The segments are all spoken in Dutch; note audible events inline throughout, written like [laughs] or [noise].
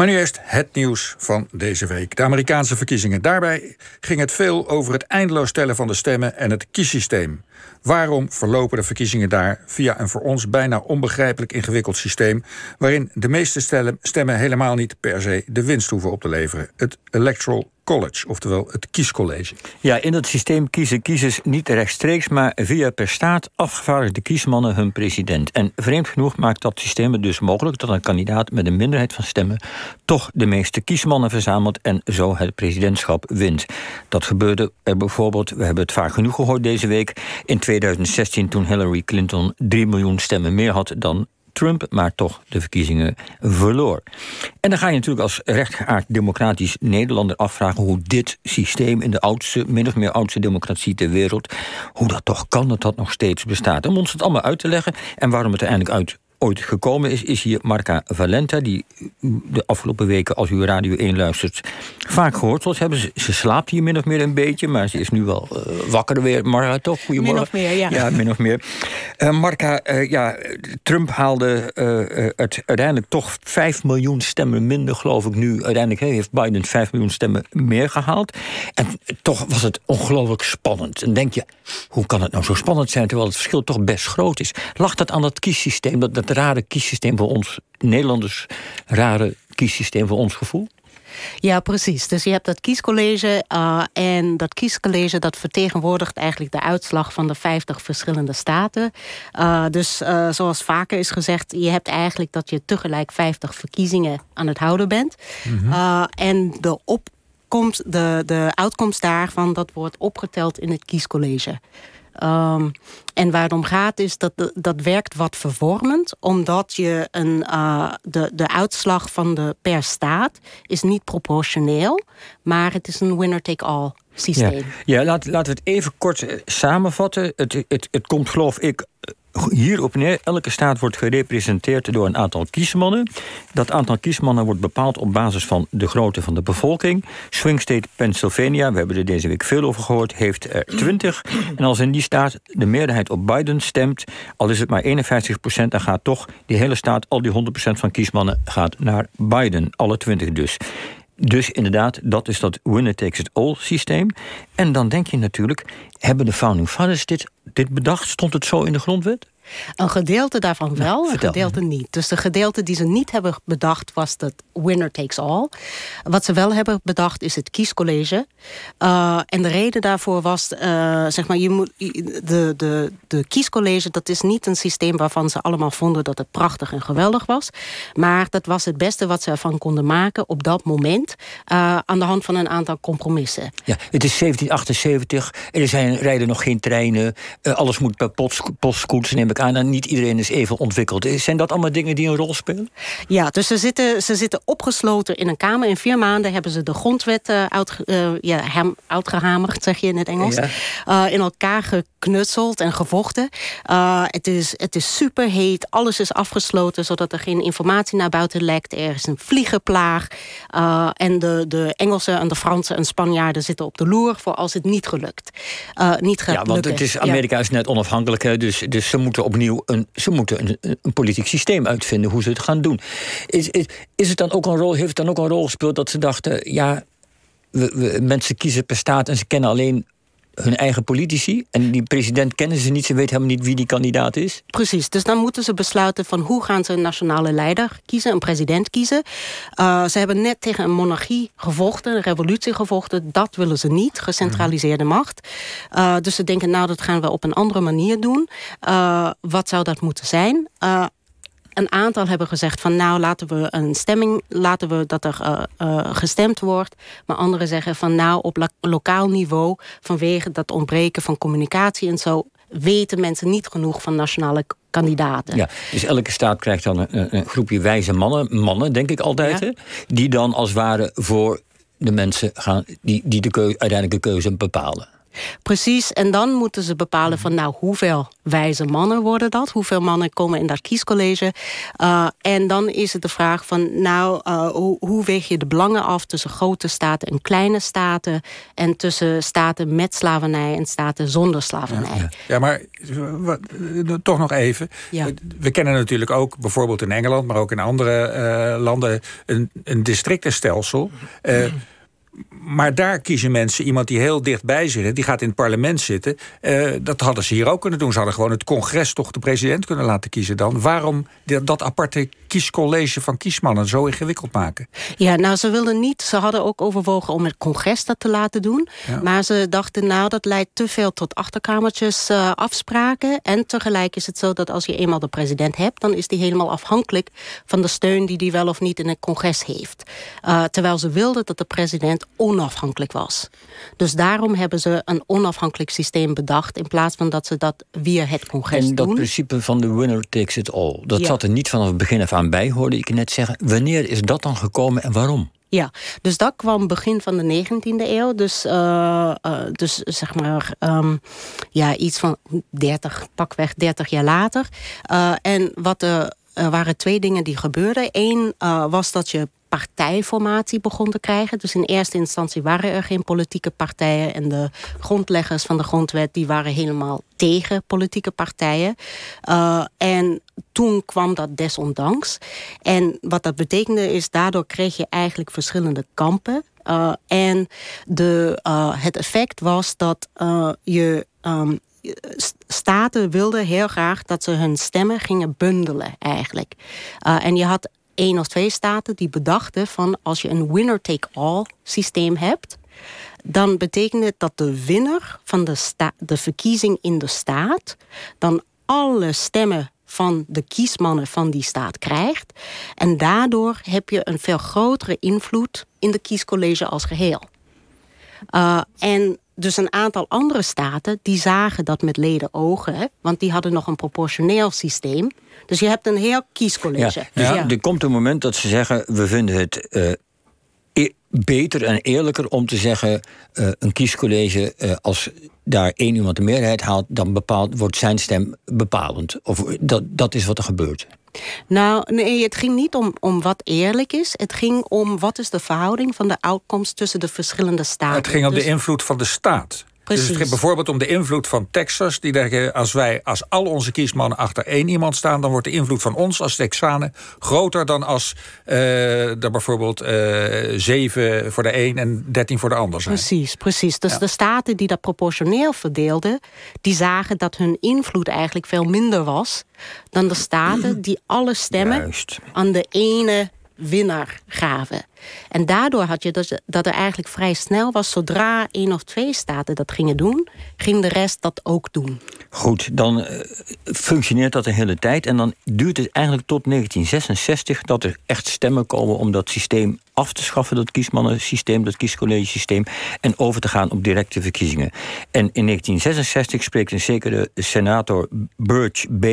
Maar nu eerst het nieuws van deze week. De Amerikaanse verkiezingen. Daarbij ging het veel over het eindeloos tellen van de stemmen en het kiessysteem. Waarom verlopen de verkiezingen daar via een voor ons bijna onbegrijpelijk ingewikkeld systeem, waarin de meeste stemmen helemaal niet per se de winst hoeven op te leveren? Het Electoral College, oftewel het kiescollege. Ja, in dat systeem kiezen kiezers niet rechtstreeks, maar via per staat afgevaardigde kiesmannen hun president. En vreemd genoeg maakt dat systeem het dus mogelijk dat een kandidaat met een minderheid van stemmen toch de meeste kiesmannen verzamelt en zo het presidentschap wint. Dat gebeurde er bijvoorbeeld, we hebben het vaak genoeg gehoord deze week, in 2016 toen Hillary Clinton 3 miljoen stemmen meer had dan Trump, maar toch de verkiezingen verloor. En dan ga je natuurlijk als rechtgeaard democratisch Nederlander afvragen hoe dit systeem in de oudste, min of meer oudste democratie ter wereld, hoe dat toch kan dat dat nog steeds bestaat. Om ons het allemaal uit te leggen en waarom het er eindelijk uit ooit gekomen is, is hier Marca Valenta, die de afgelopen weken, als u Radio 1 luistert, vaak gehoord zoals hebben. Ze, ze slaapt hier min of meer een beetje, maar ze is nu wel uh, wakker weer. Marca, toch? Goedemorgen. Min of meer, ja. Ja, min of meer. Uh, Marca, uh, ja, Trump haalde het uiteindelijk toch 5 miljoen stemmen minder, geloof ik nu. Uiteindelijk heeft Biden 5 miljoen stemmen meer gehaald. En toch was het ongelooflijk spannend. En denk je, hoe kan het nou zo spannend zijn, terwijl het verschil toch best groot is? Lag dat aan dat kiessysteem, dat, dat rare kiessysteem voor ons, Nederlanders, rare kiessysteem voor ons gevoel? Ja, precies. Dus je hebt dat kiescollege. Uh, en dat kiescollege dat vertegenwoordigt eigenlijk de uitslag van de 50 verschillende staten. Uh, dus uh, zoals vaker is gezegd, je hebt eigenlijk dat je tegelijk 50 verkiezingen aan het houden bent. Mm -hmm. en de opkomst, de, de uitkomst daarvan, dat wordt opgeteld in het kiescollege. Um, en waar het om gaat is dat dat werkt wat vervormend, omdat je een, uh, de, de uitslag van de per staat is niet proportioneel, maar het is een winner-take-all systeem. Ja, ja laat, laten we het even kort eh, samenvatten. Het, het, het komt geloof ik hierop neer. Elke staat wordt gerepresenteerd door een aantal kiesmannen. Dat aantal kiesmannen wordt bepaald op basis van de grootte van de bevolking. Swing State Pennsylvania, we hebben er deze week veel over gehoord, heeft er 20. En als in die staat de meerderheid op Biden stemt, al is het maar 51 procent, dan gaat toch die hele staat, al die 100 procent van kiesmannen, gaat naar Biden. Alle 20 dus. Dus inderdaad, dat is dat winner takes it all systeem. En dan denk je natuurlijk, hebben de founding fathers dit, dit bedacht? Stond het zo in de grondwet? Een gedeelte daarvan wel, een gedeelte niet. Dus de gedeelte die ze niet hebben bedacht was dat winner takes all. Wat ze wel hebben bedacht is het kiescollege. Uh, en de reden daarvoor was, uh, zeg maar, je moet, de, de, de kiescollege, dat is niet een systeem waarvan ze allemaal vonden dat het prachtig en geweldig was. Maar dat was het beste wat ze ervan konden maken op dat moment. Uh, aan de hand van een aantal compromissen. Ja, het is 1778, er zijn, rijden nog geen treinen, alles moet per postkoets, neem ik aan. En niet iedereen is even ontwikkeld. Zijn dat allemaal dingen die een rol spelen? Ja, dus ze zitten, ze zitten opgesloten in een kamer. In vier maanden hebben ze de grondwet uh, uit, uh, ja, hem, uitgehamerd, zeg je in het Engels. Ja. Uh, in elkaar geknutseld en gevochten. het, is, het is superheet. Alles is afgesloten, zodat er geen informatie naar buiten lekt. Er is een vliegenplaag. en de, de Engelsen en de Fransen en Spanjaarden zitten op de loer... voor als het niet gelukt. niet ja, want het is, Amerika is net onafhankelijk. Dus, dus ze moeten opnieuw een, ze moeten een, politiek systeem uitvinden hoe ze het gaan doen. Is, is, is het dan ook een rol, heeft het dan ook een rol gespeeld dat ze dachten, ja, we, we, mensen kiezen per staat en ze kennen alleen hun eigen politici. En die president kennen ze niet, ze weten helemaal niet wie die kandidaat is. Precies, dus dan moeten ze besluiten van hoe gaan ze een nationale leider kiezen, een president kiezen. Uh, ze hebben net tegen een monarchie gevochten, een revolutie gevochten. Dat willen ze niet, gecentraliseerde mhm. macht. Uh, dus ze denken, nou dat gaan we op een andere manier doen. Uh, wat zou dat moeten zijn? Een aantal hebben gezegd van nou laten we een stemming, laten we dat er uh, uh, gestemd wordt. Maar anderen zeggen van nou op lokaal niveau vanwege dat ontbreken van communicatie en zo weten mensen niet genoeg van nationale kandidaten. Ja, dus elke staat krijgt dan een, een groepje wijze mannen, mannen denk ik altijd, hè, die dan als het ware voor de mensen gaan die, die de keu uiteindelijke keuze bepalen. Precies, en dan moeten ze bepalen van nou hoeveel wijze mannen worden dat, hoeveel mannen komen in dat kiescollege. Uh, en dan is het de vraag van nou uh, hoe, hoe weeg je de belangen af tussen grote staten en kleine staten en tussen staten met slavernij en staten zonder slavernij. Ja, ja maar wat, toch nog even. Ja. We kennen natuurlijk ook bijvoorbeeld in Engeland, maar ook in andere uh, landen een, een districtenstelsel. Maar daar kiezen mensen iemand die heel dichtbij zit. Die gaat in het parlement zitten. Uh, dat hadden ze hier ook kunnen doen. Ze hadden gewoon het congres toch de president kunnen laten kiezen dan. Waarom dat aparte kiescollege van kiesmannen zo ingewikkeld maken? Ja, nou ze wilden niet. Ze hadden ook overwogen om het congres dat te laten doen. Ja. Maar ze dachten nou dat leidt te veel tot achterkamertjes uh, afspraken. En tegelijk is het zo dat als je eenmaal de president hebt... dan is die helemaal afhankelijk van de steun die die wel of niet in het congres heeft. Uh, terwijl ze wilden dat de president onafhankelijk was. Dus daarom hebben ze een onafhankelijk systeem bedacht... in plaats van dat ze dat via het congres doen. En dat principe van de winner takes it all... dat ja. zat er niet vanaf het begin af aan bij, hoorde ik net zeggen. Wanneer is dat dan gekomen en waarom? Ja, dus dat kwam begin van de 19e eeuw. Dus, uh, uh, dus zeg maar um, ja, iets van 30, pakweg 30 jaar later. Uh, en wat er waren twee dingen die gebeurden. Eén was dat je partijformatie begon te krijgen. Dus in eerste instantie waren er geen politieke partijen... en de grondleggers van de grondwet die waren helemaal tegen politieke partijen. Uh, en toen kwam dat desondanks. En wat dat betekende is, daardoor kreeg je eigenlijk verschillende kampen. Uh, en de, uh, het effect was dat je... Um, staten wilden heel graag dat ze hun stemmen gingen bundelen eigenlijk. En je had één of twee staten die bedachten van als je een winner-take-all systeem hebt, dan betekent het dat de winnaar van de, de verkiezing in de staat dan alle stemmen van de kiesmannen van die staat krijgt. En daardoor heb je een veel grotere invloed in de kiescollege als geheel. Uh, en dus een aantal andere staten die zagen dat met leden ogen, hè, want die hadden nog een proportioneel systeem. Dus je hebt een heel kiescollege. Ja, dus ja, er komt een moment dat ze zeggen: we vinden het uh, e beter en eerlijker om te zeggen: uh, een kiescollege, uh, als daar één iemand de meerderheid haalt, dan bepaalt, wordt zijn stem bepalend. Of dat, dat is wat er gebeurt. Nou, nee, het ging niet om, om wat eerlijk is. Het ging om wat is de verhouding van de uitkomst tussen de verschillende staten. Het ging om dus... de invloed van de staat. Precies. Dus het ging bijvoorbeeld om de invloed van Texas. Die denken, als wij, als al onze kiesmannen achter één iemand staan... dan wordt de invloed van ons als Texanen groter dan als uh, er bijvoorbeeld uh, zeven voor de een en dertien voor de ander zijn. Precies, precies. Dus ja. de staten die dat proportioneel verdeelden... die zagen dat hun invloed eigenlijk veel minder was... dan de staten die alle stemmen Juist. aan de ene winnaar gaven. En daardoor had je dus dat er eigenlijk vrij snel was... zodra één of twee staten dat gingen doen... ging de rest dat ook doen. Goed, dan uh, functioneert dat een hele tijd... en dan duurt het eigenlijk tot 1966... dat er echt stemmen komen om dat systeem af te schaffen... dat kiesmannensysteem, dat kiescollegesysteem... en over te gaan op directe verkiezingen. En in 1966 spreekt een zekere senator Birch B...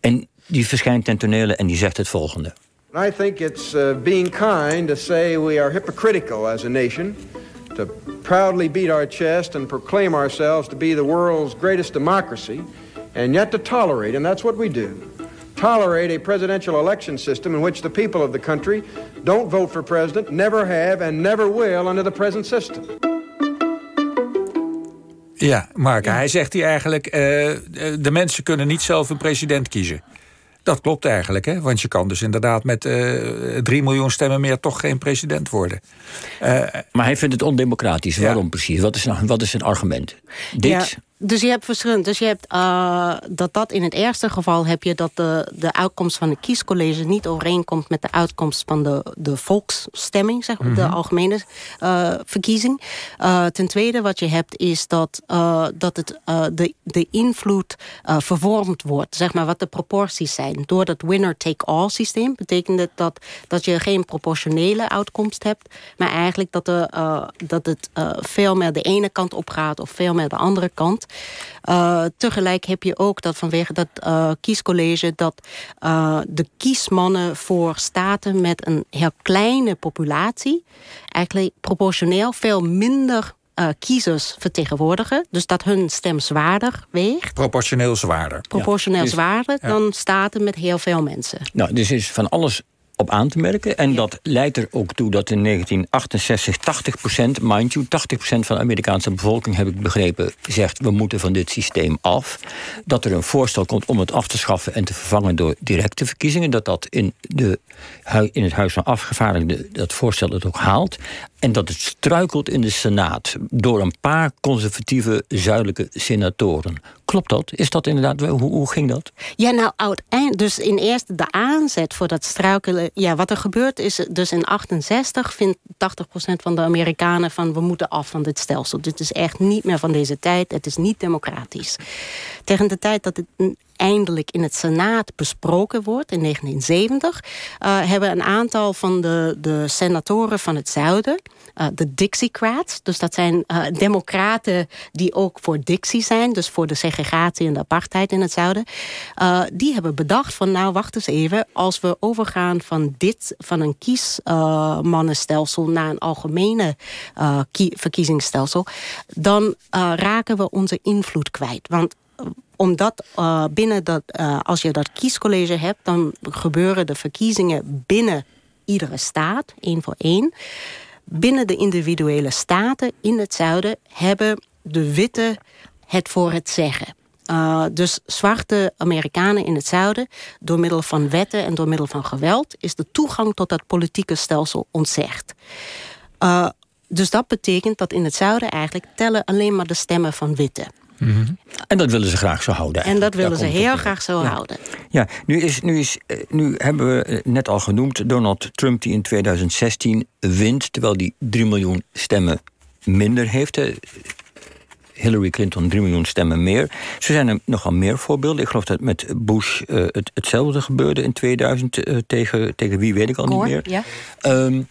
en die verschijnt ten tonele en die zegt het volgende... I think it's uh, being kind to say we are hypocritical as a nation, to proudly beat our chest and proclaim ourselves to be the world's greatest democracy, and yet to tolerate, and that's what we do, tolerate a presidential election system in which the people of the country don't vote for president, never have, and never will under the present system. Ja, Mark, hij zegt hier eigenlijk... Uh, de mensen kunnen niet zelf een president kiezen. Dat klopt eigenlijk, hè? want je kan dus inderdaad met uh, 3 miljoen stemmen meer toch geen president worden. Uh, maar hij vindt het ondemocratisch. Waarom precies? Wat is, nou, wat is een argument? Dit. Ja. Dus je hebt verschillend. Dus je hebt uh, dat dat in het eerste geval heb je dat de, de uitkomst van de kiescollege niet overeenkomt met de uitkomst van de, de volksstemming, zeg maar, mm -hmm. de algemene uh, verkiezing. Uh, ten tweede, wat je hebt, is dat, dat het, de, de invloed vervormd wordt, zeg maar, wat de proporties zijn. Door dat winner-take-all systeem betekent het dat, dat je geen proportionele uitkomst hebt, maar eigenlijk dat, de, dat het veel meer de ene kant op gaat of veel meer de andere kant. Uh, tegelijk heb je ook dat vanwege dat uh, kiescollege... dat uh, de kiesmannen voor staten met een heel kleine populatie... eigenlijk proportioneel veel minder uh, kiezers vertegenwoordigen. Dus dat hun stem zwaarder weegt. Proportioneel zwaarder. Proportioneel Ja. zwaarder dan staten met heel veel mensen. Nou, dus is van alles op aan te merken. En dat leidt er ook toe dat in 1968 80% mind you, 80% van de Amerikaanse bevolking, heb ik begrepen, zegt we moeten van dit systeem af. Dat er een voorstel komt om het af te schaffen en te vervangen door directe verkiezingen. Dat dat in, de, in het Huis van Afgevaardigden dat voorstel het ook haalt. En dat het struikelt in de Senaat door een paar conservatieve zuidelijke senatoren. Klopt dat? Is dat inderdaad, hoe, hoe ging dat? Ja, nou, uiteindelijk, dus in eerste de aanzet voor dat struikelen. Ja, wat er gebeurt is, dus in 68 vindt 80% van de Amerikanen van we moeten af van dit stelsel. Dit is echt niet meer van deze tijd, het is niet democratisch. Tegen de tijd dat het eindelijk in het Senaat besproken wordt in 1970, eh, hebben een aantal van de, de senatoren van het zuiden, eh, de Dixiecrats, dus dat zijn eh, democraten die ook voor Dixie zijn, dus voor de segregatie en de apartheid in het zuiden, die hebben bedacht van nou wacht eens even, als we overgaan van dit, van een kiesmannenstelsel naar een algemene kie- verkiezingsstelsel, dan raken we onze invloed kwijt. Want omdat eh, binnen dat, eh, als je dat kiescollege hebt, dan gebeuren de verkiezingen binnen iedere staat, één voor één. Binnen de individuele staten in het zuiden hebben de witte het voor het zeggen. Uh, dus zwarte Amerikanen in het zuiden, door middel van wetten en door middel van geweld, is de toegang tot dat politieke stelsel ontzegd. Dus dat betekent dat in het zuiden eigenlijk tellen alleen maar de stemmen van witte. En dat willen ze graag zo houden. En dat willen Daar ze heel graag zo Ja. houden. Ja, nu, is, nu, is, eh, nu hebben we eh, net al genoemd Donald Trump die in 2016 wint, terwijl die 3 miljoen stemmen minder heeft. Hillary Clinton 3 miljoen stemmen meer. Zo zijn er nogal meer voorbeelden. Ik geloof dat met Bush eh, het, hetzelfde gebeurde in 2000 eh, tegen, tegen wie weet ik al Gore, niet meer. ja. Ehm,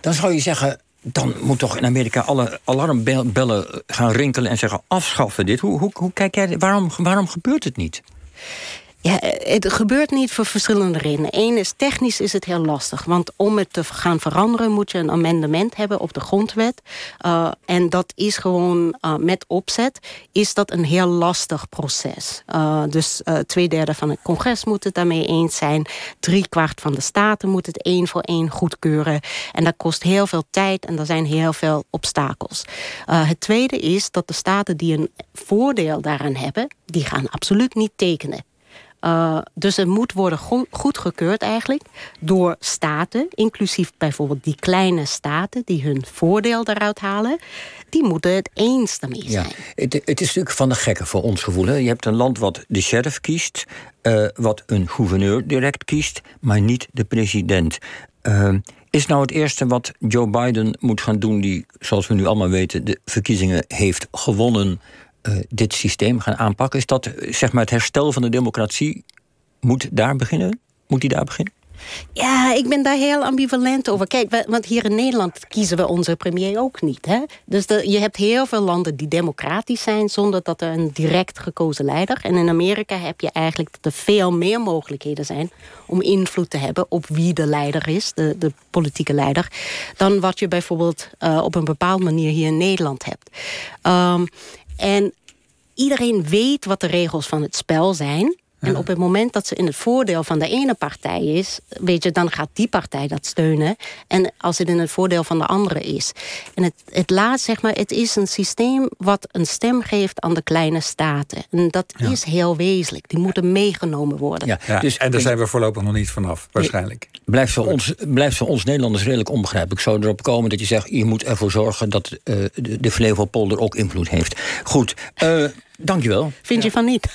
dan zou je zeggen, dan moet toch in Amerika alle alarmbellen gaan rinkelen en zeggen afschaffen dit. Hoe, hoe, hoe kijk jij, waarom, waarom gebeurt het niet? Ja, het gebeurt niet voor verschillende redenen. Eén is, technisch is het heel lastig. Want om het te gaan veranderen moet je een amendement hebben op de grondwet. Uh, en dat is gewoon uh, met opzet, is dat een heel lastig proces. Uh, dus twee derde van het congres moet het daarmee eens zijn. Drie kwart van de staten moet het één voor één goedkeuren. En dat kost heel veel tijd en er zijn heel veel obstakels. het tweede is dat de staten die een voordeel daaraan hebben, die gaan absoluut niet tekenen. Uh, dus het moet worden go goedgekeurd eigenlijk door staten, inclusief bijvoorbeeld die kleine staten die hun voordeel eruit halen, die moeten het eens daarmee zijn. Ja, het, het is natuurlijk van de gekken voor ons gevoel. Hè. Je hebt een land wat de sheriff kiest, uh, wat een gouverneur direct kiest, maar niet de president. Uh, is nou het eerste wat Joe Biden moet gaan doen, die, zoals we nu allemaal weten, de verkiezingen heeft gewonnen, uh, dit systeem gaan aanpakken? Is dat zeg maar het herstel van de democratie? Moet daar beginnen? Moet die daar beginnen? Ja, ik ben daar heel ambivalent over. Kijk, want hier in Nederland kiezen we onze premier ook niet. Hè? Dus je hebt heel veel landen die democratisch zijn... zonder dat er een direct gekozen leider... en in Amerika heb je eigenlijk dat er veel meer mogelijkheden zijn... om invloed te hebben op wie de leider is, de, de politieke leider... dan wat je bijvoorbeeld uh, op een bepaalde manier hier in Nederland hebt. Um, en iedereen weet wat de regels van het spel zijn... En op het moment dat ze in het voordeel van de ene partij is, weet je, dan gaat die partij dat steunen. En als het in het voordeel van de andere is. En het, het laat, zeg maar, het is een systeem wat een stem geeft aan de kleine staten. En dat ja. is heel wezenlijk. Die moeten meegenomen worden. Ja, ja, dus, en daar zijn we voorlopig nog niet vanaf, waarschijnlijk. Blijft voor, ons, blijft voor ons Nederlanders redelijk onbegrijpelijk. Ik zou erop komen dat je zegt, je moet ervoor zorgen dat uh, de, de Flevopolder ook invloed heeft. Goed, uh, dankjewel. Vind je van niet? [laughs]